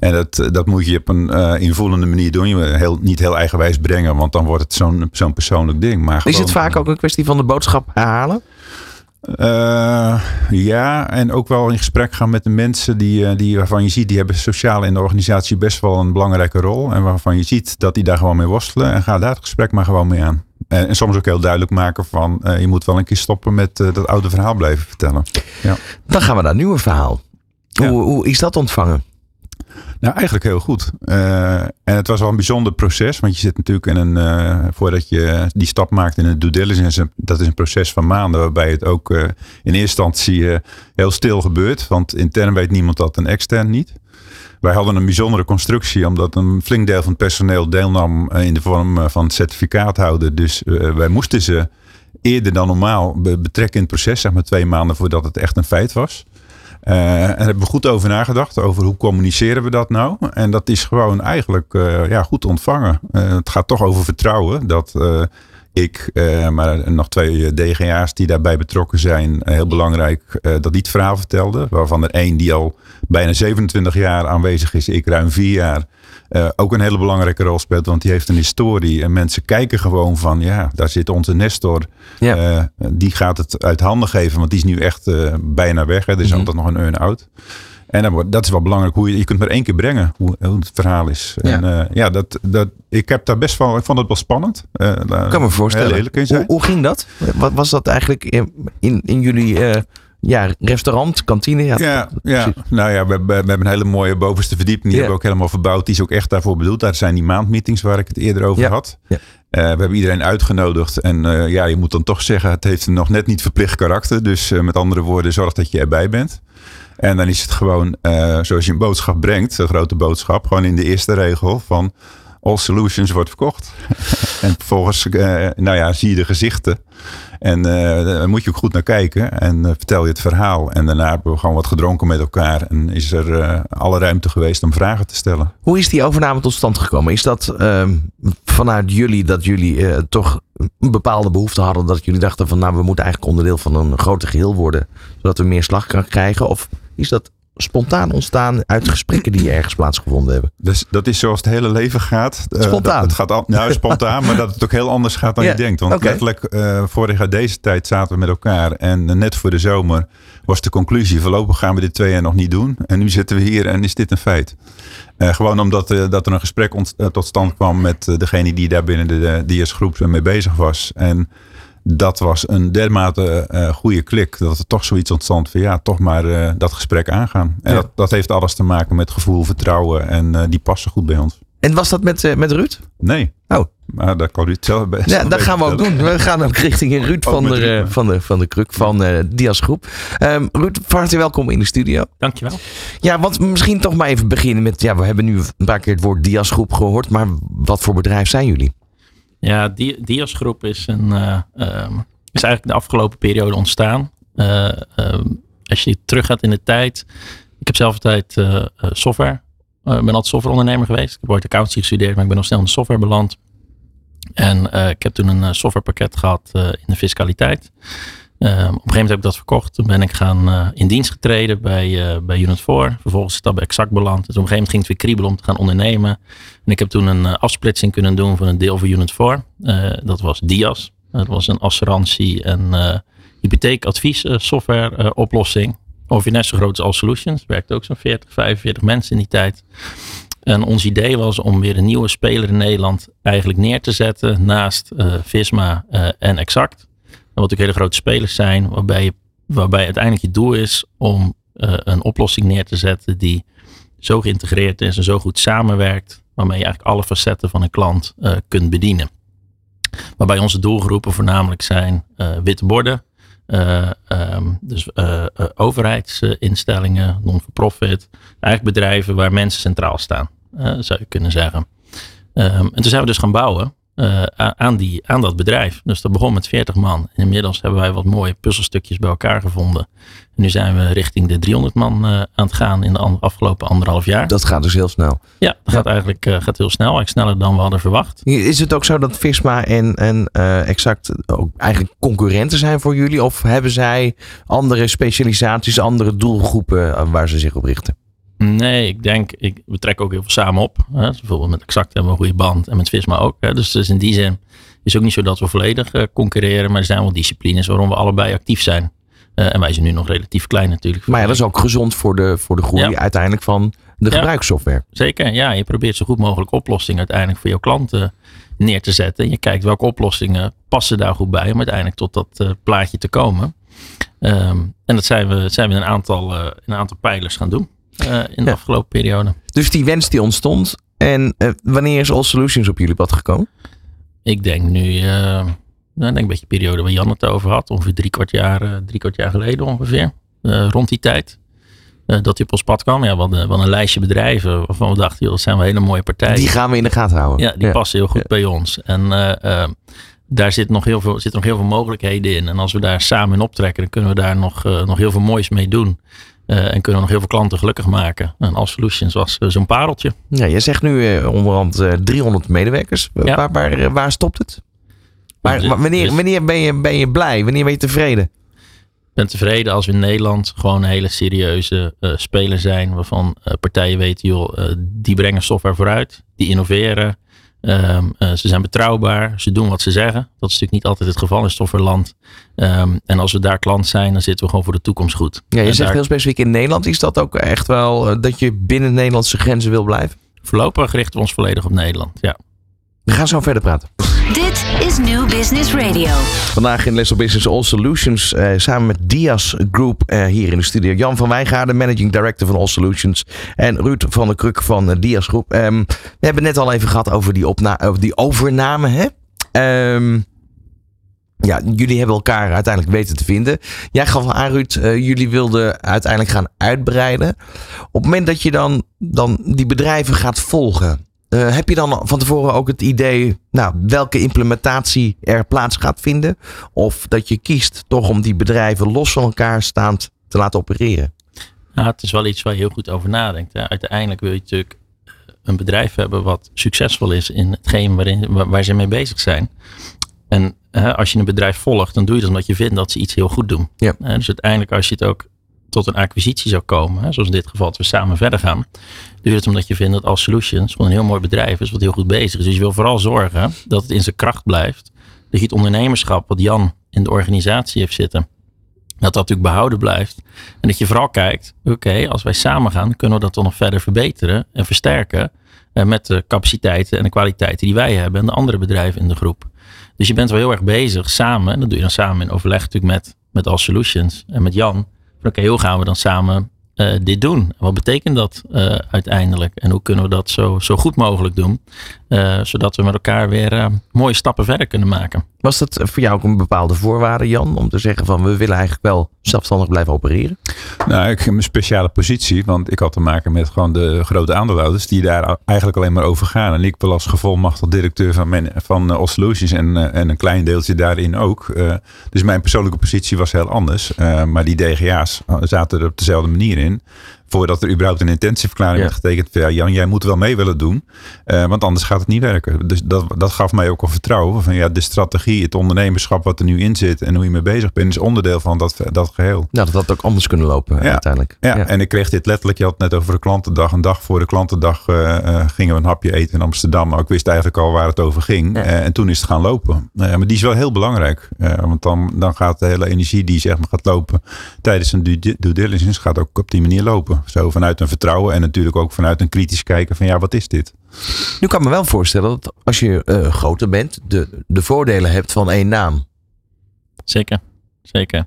En dat, dat moet je op een eh, invoelende manier doen. Je heel, niet heel eigenwijs brengen, want dan wordt het zo'n zo'n persoonlijk ding. Maar Is het vaak ook een kwestie van de boodschap herhalen? eh, ja, en ook wel in gesprek gaan met de mensen die, eh, die, waarvan je ziet, die hebben sociaal in de organisatie best wel een belangrijke rol. En waarvan je ziet dat die daar gewoon mee worstelen. En ga daar het gesprek maar gewoon mee aan. En, en soms ook heel duidelijk maken van, je moet wel een keer stoppen met dat oude verhaal blijven vertellen. Ja. Dan gaan we naar een nieuwe verhaal. Ja. Hoe, hoe is dat ontvangen? Nou, eigenlijk heel goed. Uh, en het was wel een bijzonder proces, want je zit natuurlijk in een, uh, voordat je die stap maakt in een due diligence, dat is een proces van maanden waarbij het ook uh, in eerste instantie heel stil gebeurt, want intern weet niemand dat en extern niet. Wij hadden een bijzondere constructie, omdat een flink deel van het personeel deelnam in de vorm van certificaathouder. Dus wij moesten ze eerder dan normaal betrekken in het proces, zeg maar twee maanden voordat het echt een feit was. En hebben we goed over nagedacht, over hoe communiceren we dat nou. En dat is gewoon eigenlijk uh, ja, goed ontvangen. Uh, het gaat toch over vertrouwen. Dat ik, maar nog twee DGA's die daarbij betrokken zijn, heel belangrijk dat die het verhaal vertelden. Waarvan er één die al bijna 27 jaar aanwezig is, ik ruim vier jaar. Uh, ook een hele belangrijke rol speelt. Want die heeft een historie. En mensen kijken gewoon van, ja, daar zit onze Nestor. Ja. Uh, die gaat het uit handen geven. Want die is nu echt uh, bijna weg. Hè. Er is mm -hmm. altijd nog een earn-out. En dan, dat is wel belangrijk. Hoe je, je kunt maar één keer brengen hoe, hoe het verhaal is. Ja. En ja, dat, dat, ik heb daar best wel, ik vond het wel spannend. ik kan me voorstellen. Hoe, hoe, ging dat? Wat was dat eigenlijk in, in jullie ja, restaurant, kantine. Ja, ja, ja. nou ja, we, we, hebben een hele mooie bovenste verdieping. Die hebben we ook helemaal verbouwd. Die is ook echt daarvoor bedoeld. Daar zijn die maandmeetings waar ik het eerder over had. Uh, we hebben iedereen uitgenodigd. En uh, ja, je moet dan toch zeggen, het heeft nog net niet verplicht karakter. Dus uh, met andere woorden, zorg dat je erbij bent. En dan is het gewoon, zoals je een boodschap brengt, een grote boodschap, gewoon in de eerste regel van All Solutions wordt verkocht. en vervolgens, nou ja, zie je de gezichten. En uh, daar moet je ook goed naar kijken. En uh, vertel je het verhaal. En daarna hebben we gewoon wat gedronken met elkaar. En is er uh, alle ruimte geweest om vragen te stellen. Hoe is die overname tot stand gekomen? Is dat ehm, vanuit jullie dat jullie toch een bepaalde behoefte hadden? Dat jullie dachten van nou we moeten eigenlijk onderdeel van een groter geheel worden. Zodat we meer slagkracht krijgen? Of is dat spontaan ontstaan uit gesprekken die ergens plaatsgevonden hebben. Dus dat is zoals het hele leven gaat. Eh, spontaan. Uh, het gaat al, nou, spontaan, maar dat het ook heel anders gaat dan ja, je denkt. Want okay. letterlijk, uh, vorig jaar deze tijd zaten we met elkaar. En net voor de zomer was de conclusie: voorlopig gaan we dit twee jaar nog niet doen. En nu zitten we hier en is dit een feit. Gewoon omdat dat er een gesprek tot stand kwam met degene die daar binnen de, de DS-groep mee bezig was. En dat was een dermate uh, goede klik. Dat er toch zoiets ontstond van ja, toch maar uh, dat gesprek aangaan. En ja. dat, dat heeft alles te maken met gevoel, vertrouwen. En uh, die passen goed bij ons. En was dat met, met Ruud? Nee. Oh. Maar dat kan u het zelf best. Ja, dat gaan we ook doen. We gaan ook richting Ruud van de, van, de, van de Kruk van uh, Dias Groep. Um, Ruud, van harte welkom in de studio. Dankjewel. Ja, want misschien toch maar even beginnen met... Ja, we hebben nu een paar keer het woord Dias Groep gehoord. Maar wat voor bedrijf zijn jullie? Ja, Dias Groep is, een, uh, um, is eigenlijk de afgelopen periode ontstaan. Uh, um, als je terug gaat in de tijd. Ik heb zelf altijd uh, software. Ik ben altijd softwareondernemer geweest. Ik heb ooit accountancy gestudeerd, maar ik ben nog snel in de software beland. En ik heb toen een softwarepakket gehad in de fiscaliteit. Um, op een gegeven moment heb ik dat verkocht. Toen ben ik gaan uh, in dienst getreden bij, uh, bij Unit 4. Vervolgens is dat bij Exact beland. Dus op een gegeven moment ging het weer kriebelen om te gaan ondernemen. En ik heb toen een uh, afsplitsing kunnen doen van een deel van Unit 4. dat was DIAS. Dat was een assurantie- en hypotheekadvies software oplossing. Ongeveer net zo groot als All Solutions. Werkte ook zo'n 40, 45 mensen in die tijd. En ons idee was om weer een nieuwe speler in Nederland eigenlijk neer te zetten naast Visma en Exact wat ook hele grote spelers zijn, waarbij, waarbij uiteindelijk je doel is om uh, een oplossing neer te zetten die zo geïntegreerd is en zo goed samenwerkt, waarmee je eigenlijk alle facetten van een klant uh, kunt bedienen. Waarbij onze doelgroepen voornamelijk zijn uh, witte borden, um, dus overheidsinstellingen, non-for-profit, eigenlijk bedrijven waar mensen centraal staan, zou je kunnen zeggen. Um, en toen zijn we dus gaan bouwen. Uh, aan, die, aan dat bedrijf. Dus dat begon met 40 man. En inmiddels hebben wij wat mooie puzzelstukjes bij elkaar gevonden. En nu zijn we richting de 300 man uh, aan het gaan in de afgelopen anderhalf jaar. Dat gaat dus heel snel. Ja, dat gaat eigenlijk uh, gaat heel snel. Eigenlijk sneller dan we hadden verwacht. Is het ook zo dat Visma en, en Exact ook eigenlijk concurrenten zijn voor jullie? Of hebben zij andere specialisaties, andere doelgroepen waar ze zich op richten? Nee, ik denk, ik, we trekken ook heel veel samen op. Hè. Dus bijvoorbeeld met Exact hebben we een goede band en met Visma ook. Hè. Dus, dus in die zin is het ook niet zo dat we volledig uh, concurreren, maar er zijn wel disciplines waarom we allebei actief zijn. Uh, en wij zijn nu nog relatief klein natuurlijk. Maar ja, dat is ook gezond voor de, voor de groei ja. uiteindelijk van de ja, gebruikssoftware. Zeker, ja. Je probeert zo goed mogelijk oplossingen uiteindelijk voor jouw klanten neer te zetten. En je kijkt welke oplossingen passen daar goed bij om uiteindelijk tot dat uh, plaatje te komen. Um, en dat zijn we, zijn we een aantal, een aantal pijlers gaan doen. Eh, in de afgelopen periode. Dus die wens die ontstond. En eh, wanneer is All Solutions op jullie pad gekomen? Ik denk nu, eh, nou, ik denk een beetje de periode waar Jan het over had. Ongeveer drie kwart jaar, drie kwart jaar geleden ongeveer. Rond die tijd. dat hij op ons pad kwam. Ja, we hadden, we een lijstje bedrijven waarvan we dachten, joh, dat zijn wel hele mooie partijen. Die gaan we in de gaten houden. Ja, die passen heel goed bij ons. En daar zit nog, heel veel, zitten nog heel veel mogelijkheden in. En als we daar samen in optrekken, dan kunnen we daar nog, nog heel veel moois mee doen. Eh, en kunnen we nog heel veel klanten gelukkig maken. En All Solutions was eh, zo'n pareltje. Ja, je zegt nu eh, onderhand eh, 300 medewerkers. Ja. Waar, waar, waar stopt het? Waar, wanneer dus- wanneer ben, je, ben je blij? Wanneer ben je tevreden? Ik ben tevreden als we in Nederland gewoon een hele serieuze speler zijn. Waarvan partijen weten, joh, die brengen software vooruit. Die innoveren. Ehm, eh, ze zijn betrouwbaar. Ze doen wat ze zeggen. Dat is natuurlijk niet altijd het geval in softwareland. Ehm, en als we daar klant zijn, dan zitten we gewoon voor de toekomst goed. Ja, je En zegt daar- heel specifiek in Nederland. Is dat ook echt wel eh, dat je binnen Nederlandse grenzen wil blijven? Voorlopig richten we ons volledig op Nederland. Ja. We gaan zo verder praten. Dit is New Business Radio. Vandaag in Lesson Business All Solutions eh, samen met Dias Group eh, hier in de studio. Jan van Wijngaarden, Managing Director van All Solutions. En Ruud van der Kruk van eh, Dias Group. Ehm, we hebben net al even gehad over die, over die overname. Hè? Ehm, ja, jullie hebben elkaar uiteindelijk weten te vinden. Jij gaf aan, Ruud, jullie wilden uiteindelijk gaan uitbreiden. Op het moment dat je dan, dan die bedrijven gaat volgen, eh, heb je dan van tevoren ook het idee nou, welke implementatie er plaats gaat vinden? Of dat je kiest toch om die bedrijven los van elkaar staand te laten opereren? Nou, het is wel iets waar je heel goed over nadenkt. Hè. Uiteindelijk wil je natuurlijk eh, een bedrijf hebben wat succesvol is in hetgeen waarin, waar, waar ze mee bezig zijn. En hè, als je een bedrijf volgt, dan doe je dat omdat je vindt dat ze iets heel goed doen. Ja. Eh, dus uiteindelijk als je het ook tot een acquisitie zou komen, hè, zoals in dit geval dat we samen verder gaan, je het omdat je vindt dat als Solutions gewoon een heel mooi bedrijf is wat heel goed bezig is. Dus je wil vooral zorgen dat het in zijn kracht blijft. Dat je het ondernemerschap wat Jan in de organisatie heeft zitten, dat dat natuurlijk behouden blijft. En dat je vooral kijkt, oké, als wij samen gaan, kunnen we dat dan nog verder verbeteren en versterken. eh, met de capaciteiten en de kwaliteiten die wij hebben en de andere bedrijven in de groep. Dus je bent wel heel erg bezig samen, en dat doe je dan samen in overleg natuurlijk met, met All Solutions en met Jan. Oké, hoe gaan we dan samen eh, dit doen? En wat betekent dat eh, uiteindelijk? En hoe kunnen we dat zo, zo goed mogelijk doen? Eh, zodat we met elkaar weer eh, mooie stappen verder kunnen maken. Was dat voor jou ook een bepaalde voorwaarde, Jan? Om te zeggen van we willen eigenlijk wel zelfstandig blijven opereren? Nou, ik heb een speciale positie, want ik had te maken met gewoon de grote aandeelhouders die daar eigenlijk alleen maar over gaan. En ik wel als gevolmachtigd directeur van, mijn, van All Solutions en, en een klein deeltje daarin ook. Eh, dus mijn persoonlijke positie was heel anders. Eh, maar die DGA's zaten er op dezelfde manier in. Voordat er überhaupt een intentieverklaring Ja. werd getekend. van, Ja, Jan, jij moet wel mee willen doen. eh, want anders gaat het niet werken. Dus dat, dat gaf mij ook een vertrouwen. Van ja, de strategie, het ondernemerschap wat er nu in zit. En hoe je mee bezig bent, is onderdeel van dat, dat geheel. Nou, dat had ook anders kunnen lopen Ja. uiteindelijk. Ja, en ik kreeg dit letterlijk. Je had het net over de klantendag. Een dag voor de klantendag eh, eh, gingen we een hapje eten in Amsterdam. Maar ik wist eigenlijk al waar het over ging. Eh, en toen is het gaan lopen. Eh, maar die is wel heel belangrijk. Eh, want dan, dan gaat de hele energie die zeg maar gaat lopen tijdens een due, due diligence gaat ook op die manier lopen. Zo vanuit een vertrouwen en natuurlijk ook vanuit een kritisch kijken van ja, wat is dit? Nu kan ik me wel voorstellen dat als je eh, groter bent, de, de voordelen hebt van één naam. Zeker, zeker.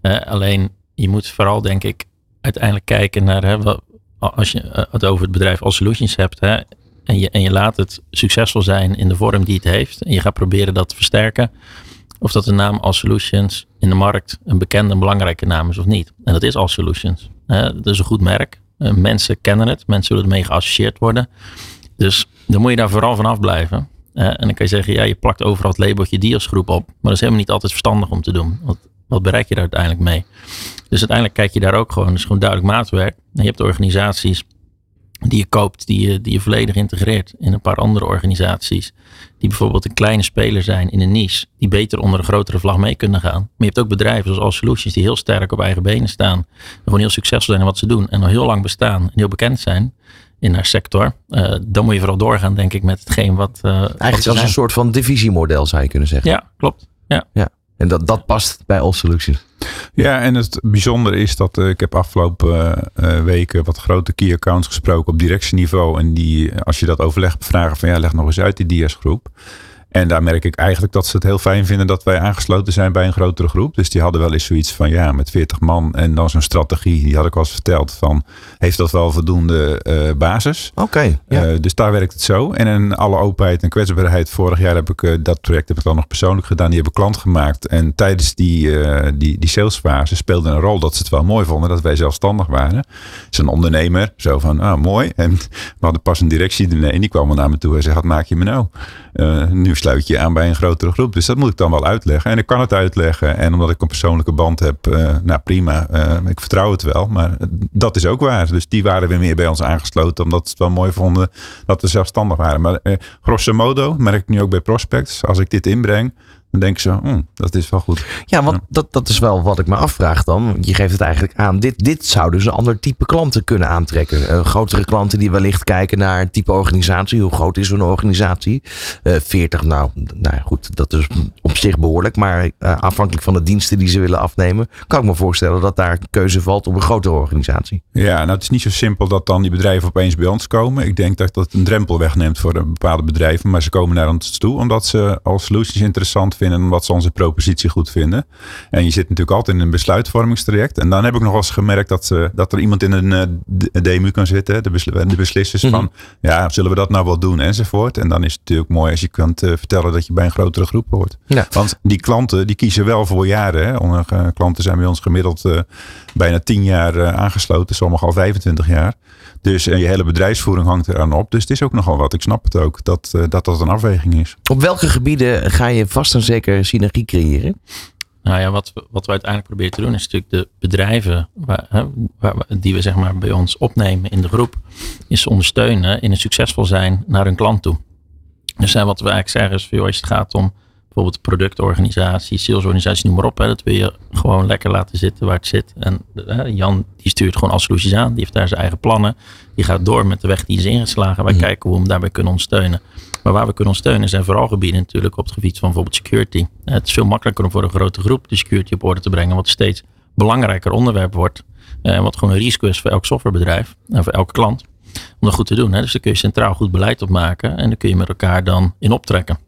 Eh, alleen je moet vooral denk ik uiteindelijk kijken naar hè, wat, als je eh, het over het bedrijf als solutions hebt hè, en, je, en je laat het succesvol zijn in de vorm die het heeft en je gaat proberen dat te versterken. Of dat de naam als solutions in de markt een bekende en belangrijke naam is of niet. En dat is als solutions. Dat is een goed merk. Eh, mensen kennen het. Mensen willen ermee geassocieerd worden. Dus dan moet je daar vooral vanaf blijven. Eh, en dan kan je zeggen, ja, je plakt overal het labeltje Diasgroep op. Maar dat is helemaal niet altijd verstandig om te doen. Want wat bereik je daar uiteindelijk mee? Dus uiteindelijk kijk je daar ook gewoon, dus gewoon duidelijk maatwerk. En je hebt organisaties die je koopt, die je, die je volledig integreert in een paar andere organisaties. Die bijvoorbeeld een kleine speler zijn in een niche, die beter onder een grotere vlag mee kunnen gaan. Maar je hebt ook bedrijven zoals All Solutions die heel sterk op eigen benen staan. En gewoon heel succesvol zijn in wat ze doen. En al heel lang bestaan en heel bekend zijn in haar sector. Eh, dan moet je vooral doorgaan, denk ik, met hetgeen wat. wat ze Eigenlijk als zijn. een soort van divisiemodel zou je kunnen zeggen. Ja, klopt. Ja. En dat, dat past bij All Solutions. Ja, en het bijzondere is dat eh, ik heb afgelopen eh, eh, weken wat grote key accounts gesproken op directieniveau. En die, als je dat overleg vragen van ja, leg nog eens uit die diasgroep. En daar merk ik eigenlijk dat ze het heel fijn vinden dat wij aangesloten zijn bij een grotere groep. Dus die hadden wel eens zoiets van ja, met 40 man en dan zo'n strategie. Die had ik al eens verteld van, heeft dat wel voldoende uh, basis? Oké. ja. Uh, dus daar werkt het zo. En in alle openheid en kwetsbaarheid, vorig jaar heb ik uh, dat project heb ik dan nog persoonlijk gedaan. Die hebben klant gemaakt. En tijdens die, die, die salesfase speelde een rol dat ze het wel mooi vonden dat wij zelfstandig waren. Dus een ondernemer, zo van, ah mooi. En we hadden pas een directie en die kwam naar me toe en zei, wat maak je me nou? nu sluit je aan bij een grotere groep. Dus dat moet ik dan wel uitleggen. En ik kan het uitleggen. En omdat ik een persoonlijke band heb, uh, nou prima. Uh, ik vertrouw het wel. Maar dat is ook waar. Dus die waren weer meer bij ons aangesloten. Omdat ze het wel mooi vonden dat we zelfstandig waren. Maar uh, grosso modo merk ik nu ook bij prospects. Als ik dit inbreng dan denk ze, hm, dat is wel goed. Ja, want Dat, dat is wel wat ik me afvraag dan. Je geeft het eigenlijk aan. Dit, dit zou dus een ander type klanten kunnen aantrekken. Uh, grotere klanten die wellicht kijken naar een type organisatie. Hoe groot is zo'n organisatie? Uh, 40, nou, nou goed, dat is op zich behoorlijk. Maar uh, afhankelijk van de diensten die ze willen afnemen, kan ik me voorstellen dat daar keuze valt op een grotere organisatie. Ja, nou het is niet zo simpel dat dan die bedrijven opeens bij ons komen. Ik denk dat dat een drempel wegneemt voor bepaalde bedrijven. Maar ze komen naar ons toe omdat ze als solutions interessant vinden omdat ze onze propositie goed vinden. En je zit natuurlijk altijd in een besluitvormingstraject. En dan heb ik nog wel eens gemerkt dat, uh, dat er iemand in een uh, DMU kan zitten, de, besl de beslissers mm -hmm. van, ja, zullen we dat nou wel doen enzovoort. En dan is het natuurlijk mooi als je kunt uh, vertellen dat je bij een grotere groep hoort. Ja. Want die klanten, die kiezen wel voor jaren. Hè. Onze klanten zijn bij ons gemiddeld bijna 10 jaar aangesloten, sommigen al 25 jaar. Dus je hele bedrijfsvoering hangt eraan op. Dus het is ook nogal wat. Ik snap het ook dat dat, dat een afweging is. Op welke gebieden ga je vast en zeker synergie creëren? Nou ja, wat, wat we uiteindelijk proberen te doen is natuurlijk de bedrijven waar, hè, waar, die we zeg maar bij ons opnemen in de groep, is ondersteunen in het succesvol zijn naar hun klant toe. Dus wat we eigenlijk zeggen is, als het gaat om bijvoorbeeld productorganisatie, salesorganisatie, noem maar op. Hè, dat wil je gewoon lekker laten zitten waar het zit. En hè, Jan die stuurt gewoon al soluties aan. Die heeft daar zijn eigen plannen. Die gaat door met de weg die is ingeslagen. Wij mm. kijken hoe we hem daarbij kunnen ondersteunen. Maar waar we kunnen ondersteunen zijn vooral gebieden natuurlijk op het gebied van bijvoorbeeld security. Het is veel makkelijker om voor een grote groep de security op orde te brengen. Wat steeds belangrijker onderwerp wordt. En wat gewoon een risico is voor elk softwarebedrijf en voor elke klant. Om dat goed te doen. Hè. Dus daar kun je centraal goed beleid op maken. En dan kun je met elkaar dan in optrekken.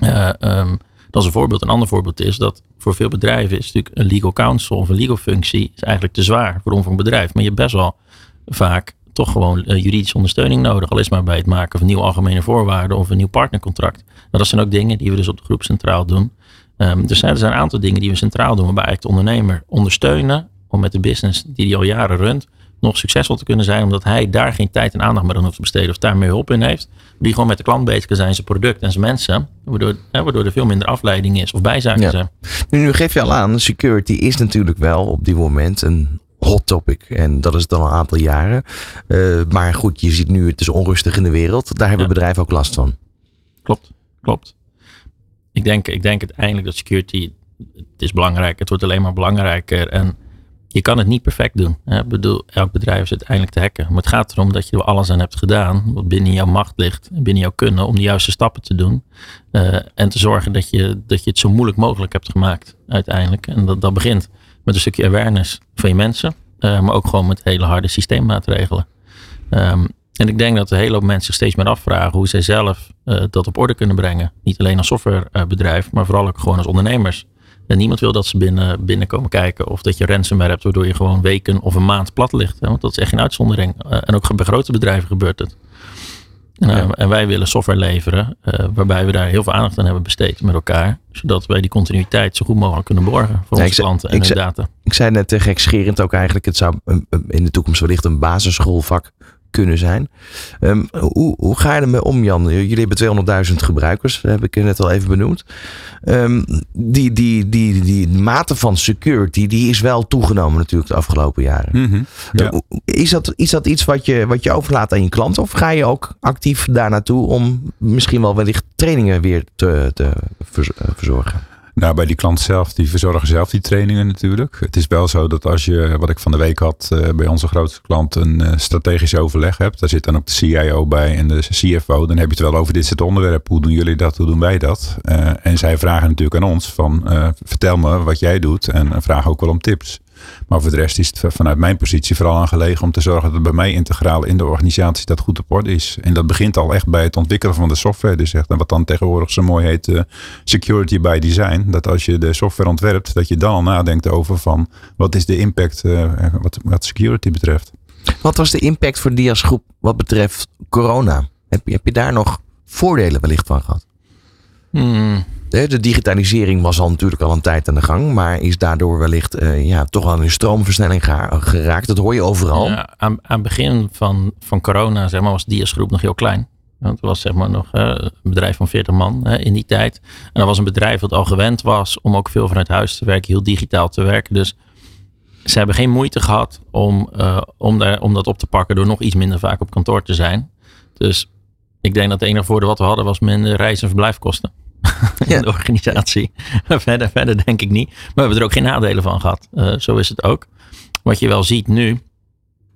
Uh, um, dat is een voorbeeld. Een ander voorbeeld is dat voor veel bedrijven is natuurlijk een legal counsel of een legal functie is eigenlijk te zwaar voor een bedrijf. Maar je hebt best wel vaak toch gewoon uh, juridische ondersteuning nodig. Al is maar bij het maken van nieuwe algemene voorwaarden of een nieuw partnercontract. Nou, dat zijn ook dingen die we dus op de groep centraal doen. Um, dus er zijn een aantal dingen die we centraal doen waarbij eigenlijk de ondernemer ondersteunen om met de business die hij al jaren runt nog succesvol te kunnen zijn, omdat hij daar geen tijd en aandacht meer aan hoeft te besteden of daar meer hulp in heeft. Die gewoon met de klant bezig zijn, zijn product en zijn mensen, waardoor, hè, waardoor er veel minder afleiding is of bijzaken ja. zijn. Nu, nu geef je al aan, security is natuurlijk wel op dit moment een hot topic. En dat is het al een aantal jaren. Uh, maar goed, je ziet nu, het is onrustig in de wereld. Daar hebben ja. bedrijven ook last van. Klopt, klopt. Ik denk, ik denk uiteindelijk dat security, het is belangrijk. Het wordt alleen maar belangrijker. En je kan het niet perfect doen. Ik bedoel, elk bedrijf is uiteindelijk te hacken. Maar het gaat erom dat je er alles aan hebt gedaan. Wat binnen jouw macht ligt. Binnen jouw kunnen. Om de juiste stappen te doen. Uh, en te zorgen dat je, dat je het zo moeilijk mogelijk hebt gemaakt. Uiteindelijk. En dat, dat begint met een stukje awareness van je mensen. Uh, maar ook gewoon met hele harde systeemmaatregelen. Um, en ik denk dat een hele hoop mensen zich steeds meer afvragen hoe zij zelf uh, dat op orde kunnen brengen. Niet alleen als softwarebedrijf, maar vooral ook gewoon als ondernemers. En niemand wil dat ze binnen, binnenkomen kijken of dat je ransomware hebt, waardoor je gewoon weken of een maand plat ligt. Hè? Want dat is echt geen uitzondering. Uh, en ook bij grote bedrijven gebeurt het. Uh, ja. En wij willen software leveren, uh, waarbij we daar heel veel aandacht aan hebben besteed met elkaar. Zodat wij die continuïteit zo goed mogelijk kunnen borgen voor ja, onze klanten en hun data. Ik zei net uh, gekscherend ook eigenlijk, het zou in de toekomst wellicht een basisschoolvak kunnen zijn. Um, hoe, hoe ga je ermee om, Jan? Jullie hebben 200.000 gebruikers, heb ik net al even benoemd. Um, die, die, die, die mate van security, die is wel toegenomen natuurlijk de afgelopen jaren. Mm -hmm, ja. is, dat, is dat iets wat je, wat je overlaat aan je klant? Of ga je ook actief daar naartoe om misschien wel wellicht trainingen weer te, te verzorgen? Nou, bij die klant zelf, die verzorgen zelf die trainingen natuurlijk. Het is wel zo dat als je, wat ik van de week had, uh, bij onze grootste klant een uh, strategisch overleg hebt. Daar zit dan ook de CIO bij en de CFO. Dan heb je het wel over dit soort onderwerpen. Hoe doen jullie dat? Hoe doen wij dat? Uh, en zij vragen natuurlijk aan ons van, vertel me wat jij doet. En vragen ook wel om tips. Maar voor de rest is het vanuit mijn positie vooral aan gelegen om te zorgen dat bij mij integraal in de organisatie dat goed op orde is. En dat begint al echt bij het ontwikkelen van de software. Dus echt, wat dan tegenwoordig zo mooi heet uh, security by design. Dat als je de software ontwerpt, dat je dan al nadenkt over van wat is de impact uh, wat, wat security betreft. Wat was de impact voor Dias Groep wat betreft corona? Heb je, heb je daar nog voordelen wellicht van gehad? Hmm. De, de, digitalisering was al natuurlijk al een tijd aan de gang, maar is daardoor wellicht uh, ja, toch wel een stroomversnelling geraakt. Dat hoor je overal. Ja, aan, aan het begin van, van corona zeg maar, was Dias Groep nog heel klein. Het was zeg maar nog uh, een bedrijf van 40 man in die tijd. En dat was een bedrijf dat al gewend was om ook veel vanuit huis te werken, heel digitaal te werken. Dus ze hebben geen moeite gehad om, uh, om, daar, om dat op te pakken door nog iets minder vaak op kantoor te zijn. Dus ik denk dat het enige voordeel wat we hadden was minder reis- en verblijfkosten. in de organisatie. verder, verder denk ik niet. Maar we hebben er ook geen nadelen van gehad. Uh, zo is het ook. Wat je wel ziet nu.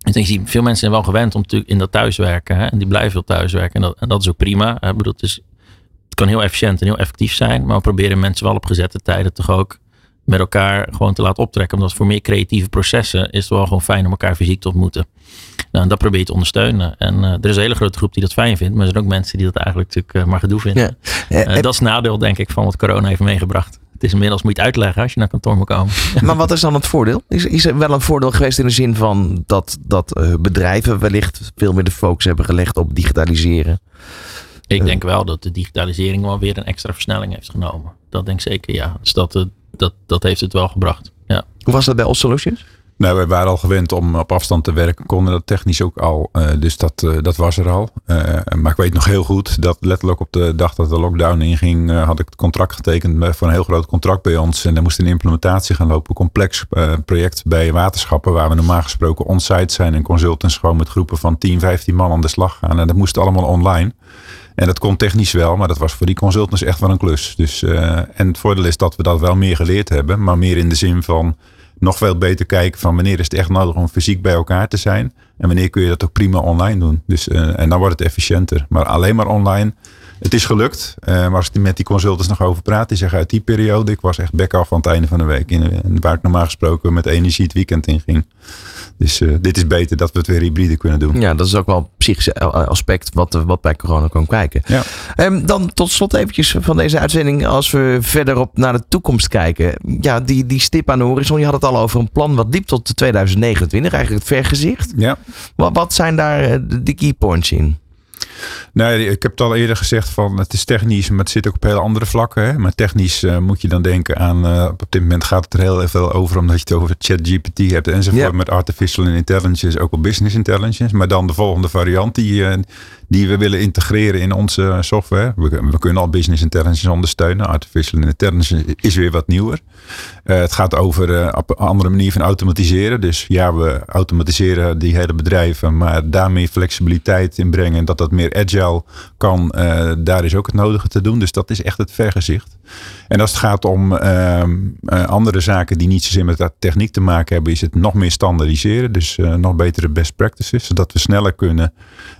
Ik denk, veel mensen zijn wel gewend om natuurlijk in dat thuiswerken. Hè, en die blijven veel thuiswerken. En dat, en dat is ook prima. Ik bedoel, het, is, het kan heel efficiënt en heel effectief zijn. Maar we proberen mensen wel op gezette tijden toch ook met elkaar gewoon te laten optrekken. Omdat voor meer creatieve processen is het wel gewoon fijn om elkaar fysiek te ontmoeten. Nou, dat probeer je te ondersteunen. En uh, er is een hele grote groep die dat fijn vindt. Maar er zijn ook mensen die dat eigenlijk natuurlijk uh, maar gedoe vinden. Ja. Uh, dat is nadeel denk ik van wat corona heeft meegebracht. Het is inmiddels moet je het uitleggen als je naar kantoor moet komen. Maar wat is dan het voordeel? Is, is er wel een voordeel geweest in de zin van dat, dat bedrijven wellicht veel meer de focus hebben gelegd op digitaliseren? Ik denk wel dat de digitalisering wel weer een extra versnelling heeft genomen. Dat denk ik zeker, ja. Dus dat, dat, dat heeft het wel gebracht. Ja. Hoe was dat bij All Solutions? Nou, wij waren al gewend om op afstand te werken, konden dat technisch ook al. Uh, dus dat, uh, dat was er al. Uh, maar ik weet nog heel goed dat letterlijk op de dag dat de lockdown inging, had ik het contract getekend voor een heel groot contract bij ons. En er moest een implementatie gaan lopen. Complex project bij waterschappen, waar we normaal gesproken on-site zijn en consultants gewoon met groepen van 10, 15 man aan de slag gaan. En dat moest allemaal online. En dat kon technisch wel, maar dat was voor die consultants echt wel een klus. Dus, en het voordeel is dat we dat wel meer geleerd hebben, maar meer in de zin van nog veel beter kijken van wanneer is het echt nodig om fysiek bij elkaar te zijn. En wanneer kun je dat ook prima online doen. Dus, uh, en dan wordt het efficiënter. Maar alleen maar online. Het is gelukt. Uh, maar als ik met die consultants nog over praat, die zeggen uit die periode, ik was echt bek af aan het einde van de week. In, waar ik normaal gesproken met energie het weekend in ging. Dus uh, dit is beter dat we het weer hybride kunnen doen. Ja, dat is ook wel een psychische aspect wat, wat bij corona kan kijken. Ja. Um, dan tot slot eventjes van deze uitzending. Als we verderop naar de toekomst kijken. Ja, die, die stip aan de horizon. Je had het al over een plan wat diep tot 2029. Eigenlijk het vergezicht. Ja. Wat, wat zijn daar de key points in? Nee, ik heb het al eerder gezegd van het is technisch, maar het zit ook op hele andere vlakken. Hè? Maar technisch uh, moet je dan denken aan, uh, op dit moment gaat het er heel veel over omdat je het over ChatGPT hebt enzovoort. Yeah. Met artificial intelligence, ook op business intelligence. Maar dan de volgende variant die, uh, die we willen integreren in onze software. We, we, kunnen al business intelligence ondersteunen. Artificial intelligence is weer wat nieuwer. het gaat over op een andere manier van automatiseren. Dus ja, we automatiseren die hele bedrijven, maar daarmee flexibiliteit inbrengen en dat dat meer agile kan, uh, daar is ook het nodige te doen. Dus dat is echt het vergezicht. En als het gaat om uh, uh, andere zaken die niet zozeer met dat techniek te maken hebben, is het nog meer standaardiseren. Dus nog betere best practices, zodat we sneller kunnen.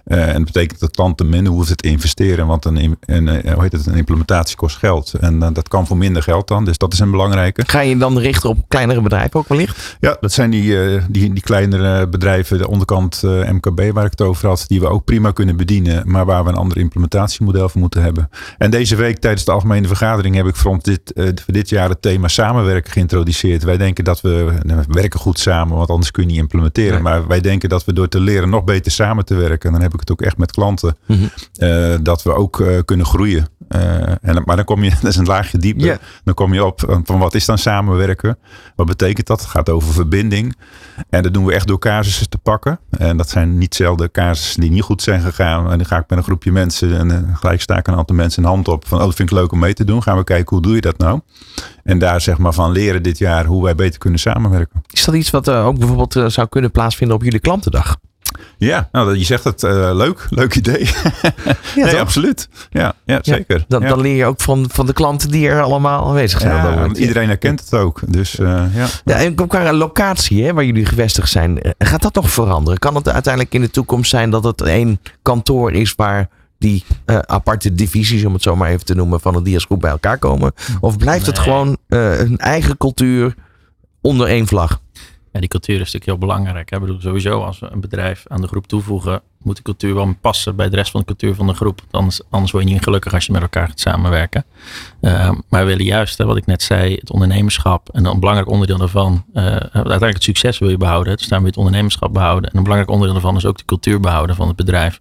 en dat betekent dat klanten minder hoeven te investeren, want een, een, hoe heet het, een implementatie kost geld. En dat kan voor minder geld dan, dus dat is een belangrijke. Ga je dan richten op kleinere bedrijven ook wellicht? Ja, dat zijn die, die, die kleinere bedrijven, de onderkant MKB waar ik het over had, die we ook prima kunnen bedienen, maar waar we een ander implementatiemodel voor moeten hebben. En deze week tijdens de algemene vergadering heb ik voor dit, uh, voor dit jaar het thema samenwerken geïntroduceerd. Wij denken dat we, nou, we werken goed samen, want anders kun je niet implementeren. Nee. Maar wij denken dat we door te leren nog beter samen te werken. En dan heb ik het ook echt met klanten. Mm -hmm. uh, dat we ook uh, kunnen groeien. En, maar dan kom je, dat is een laagje dieper. Yeah. Dan kom je op van wat is dan samenwerken? Wat betekent dat? Het gaat over verbinding. En dat doen we echt door casussen te pakken. En dat zijn niet zelden casussen die niet goed zijn gegaan. En dan ga ik met een groepje mensen en gelijk sta ik een aantal mensen een hand op. Van oh, dat vind ik leuk om mee te doen. Gaan we kijken hoe doe je dat nou? En daar zeg maar van leren dit jaar hoe wij beter kunnen samenwerken. Is dat iets wat uh, ook bijvoorbeeld uh, zou kunnen plaatsvinden op jullie klantendag? Ja, nou, je zegt het uh, leuk. Leuk idee. ja, nee, absoluut. Ja, ja zeker. Ja, dan, ja. dan leer je ook van, van de klanten die er allemaal aanwezig zijn. Ja, want iedereen herkent het ook. Dus, uh, ja. ja. En qua locatie hè, waar jullie gevestigd zijn, gaat dat nog veranderen? Kan het uiteindelijk in de toekomst zijn dat het één kantoor is waar die uh, aparte divisies, om het zo maar even te noemen, van de Diasgroep bij elkaar komen? Of blijft nee. het gewoon uh, een eigen cultuur onder één vlag? Ja, die cultuur is natuurlijk heel belangrijk. Hè? Ik bedoel, sowieso als we een bedrijf aan de groep toevoegen, moet de cultuur wel passen bij de rest van de cultuur van de groep. Anders, anders word je niet gelukkig als je met elkaar gaat samenwerken. Uh, maar we willen juist, hè, wat ik net zei, het ondernemerschap en een belangrijk onderdeel daarvan, uh, uiteindelijk het succes wil je behouden. Dus daar wil je het ondernemerschap behouden. En een belangrijk onderdeel daarvan is ook de cultuur behouden van het bedrijf.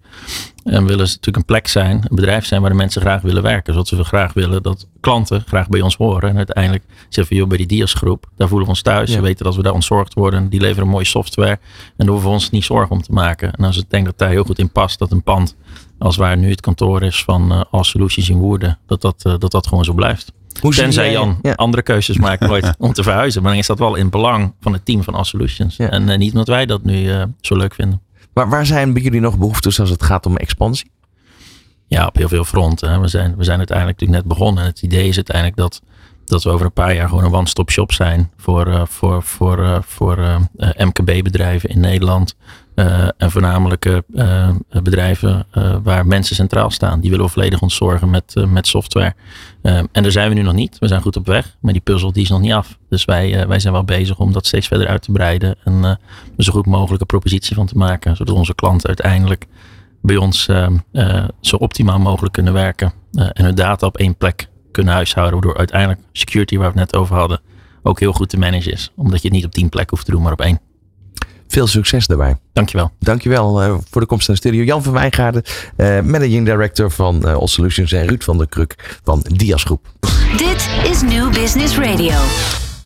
En willen ze natuurlijk een plek zijn, een bedrijf zijn waar de mensen graag willen werken. Zoals we graag willen dat klanten graag bij ons horen. En uiteindelijk zeggen we, joh, bij die Dias groep, daar voelen we ons thuis. We weten dat we daar ontzorgd worden. Die leveren mooie software. En daar hoeven we ons niet zorgen om te maken. En als ik denk dat daar heel goed in past, dat een pand, als waar nu het kantoor is van uh, All Solutions in Woerden, dat dat, uh, dat dat gewoon zo blijft. Hoe Tenzij Jan ja. andere keuzes maakt nooit om te verhuizen. Maar dan is dat wel in het belang van het team van All Solutions. Ja. En uh, niet omdat wij dat nu zo leuk vinden. Maar waar zijn bij jullie nog behoeftes als het gaat om expansie? Ja, op heel veel fronten. We zijn, we zijn uiteindelijk natuurlijk net begonnen. En het idee is uiteindelijk dat, dat we over een paar jaar gewoon een one-stop shop zijn voor, uh, voor, voor, uh, voor uh, MKB-bedrijven in Nederland. en voornamelijk bedrijven waar mensen centraal staan. Die willen volledig ontzorgen met, met software. en daar zijn we nu nog niet. We zijn goed op weg. Maar die puzzel die is nog niet af. Dus wij, wij zijn wel bezig om dat steeds verder uit te breiden. En er zo goed mogelijke propositie van te maken. Zodat onze klanten uiteindelijk bij ons zo optimaal mogelijk kunnen werken. En hun data op één plek kunnen huishouden. Waardoor uiteindelijk security, waar we het net over hadden, ook heel goed te managen is. Omdat je het niet op tien plekken hoeft te doen, maar op één. Veel succes daarbij. Dankjewel. Dankjewel voor de komst naar de studio. Jan van Wijngaarden, Managing Director van All Solutions. En Ruud van der Kruk van Dias Groep. Dit is New Business Radio.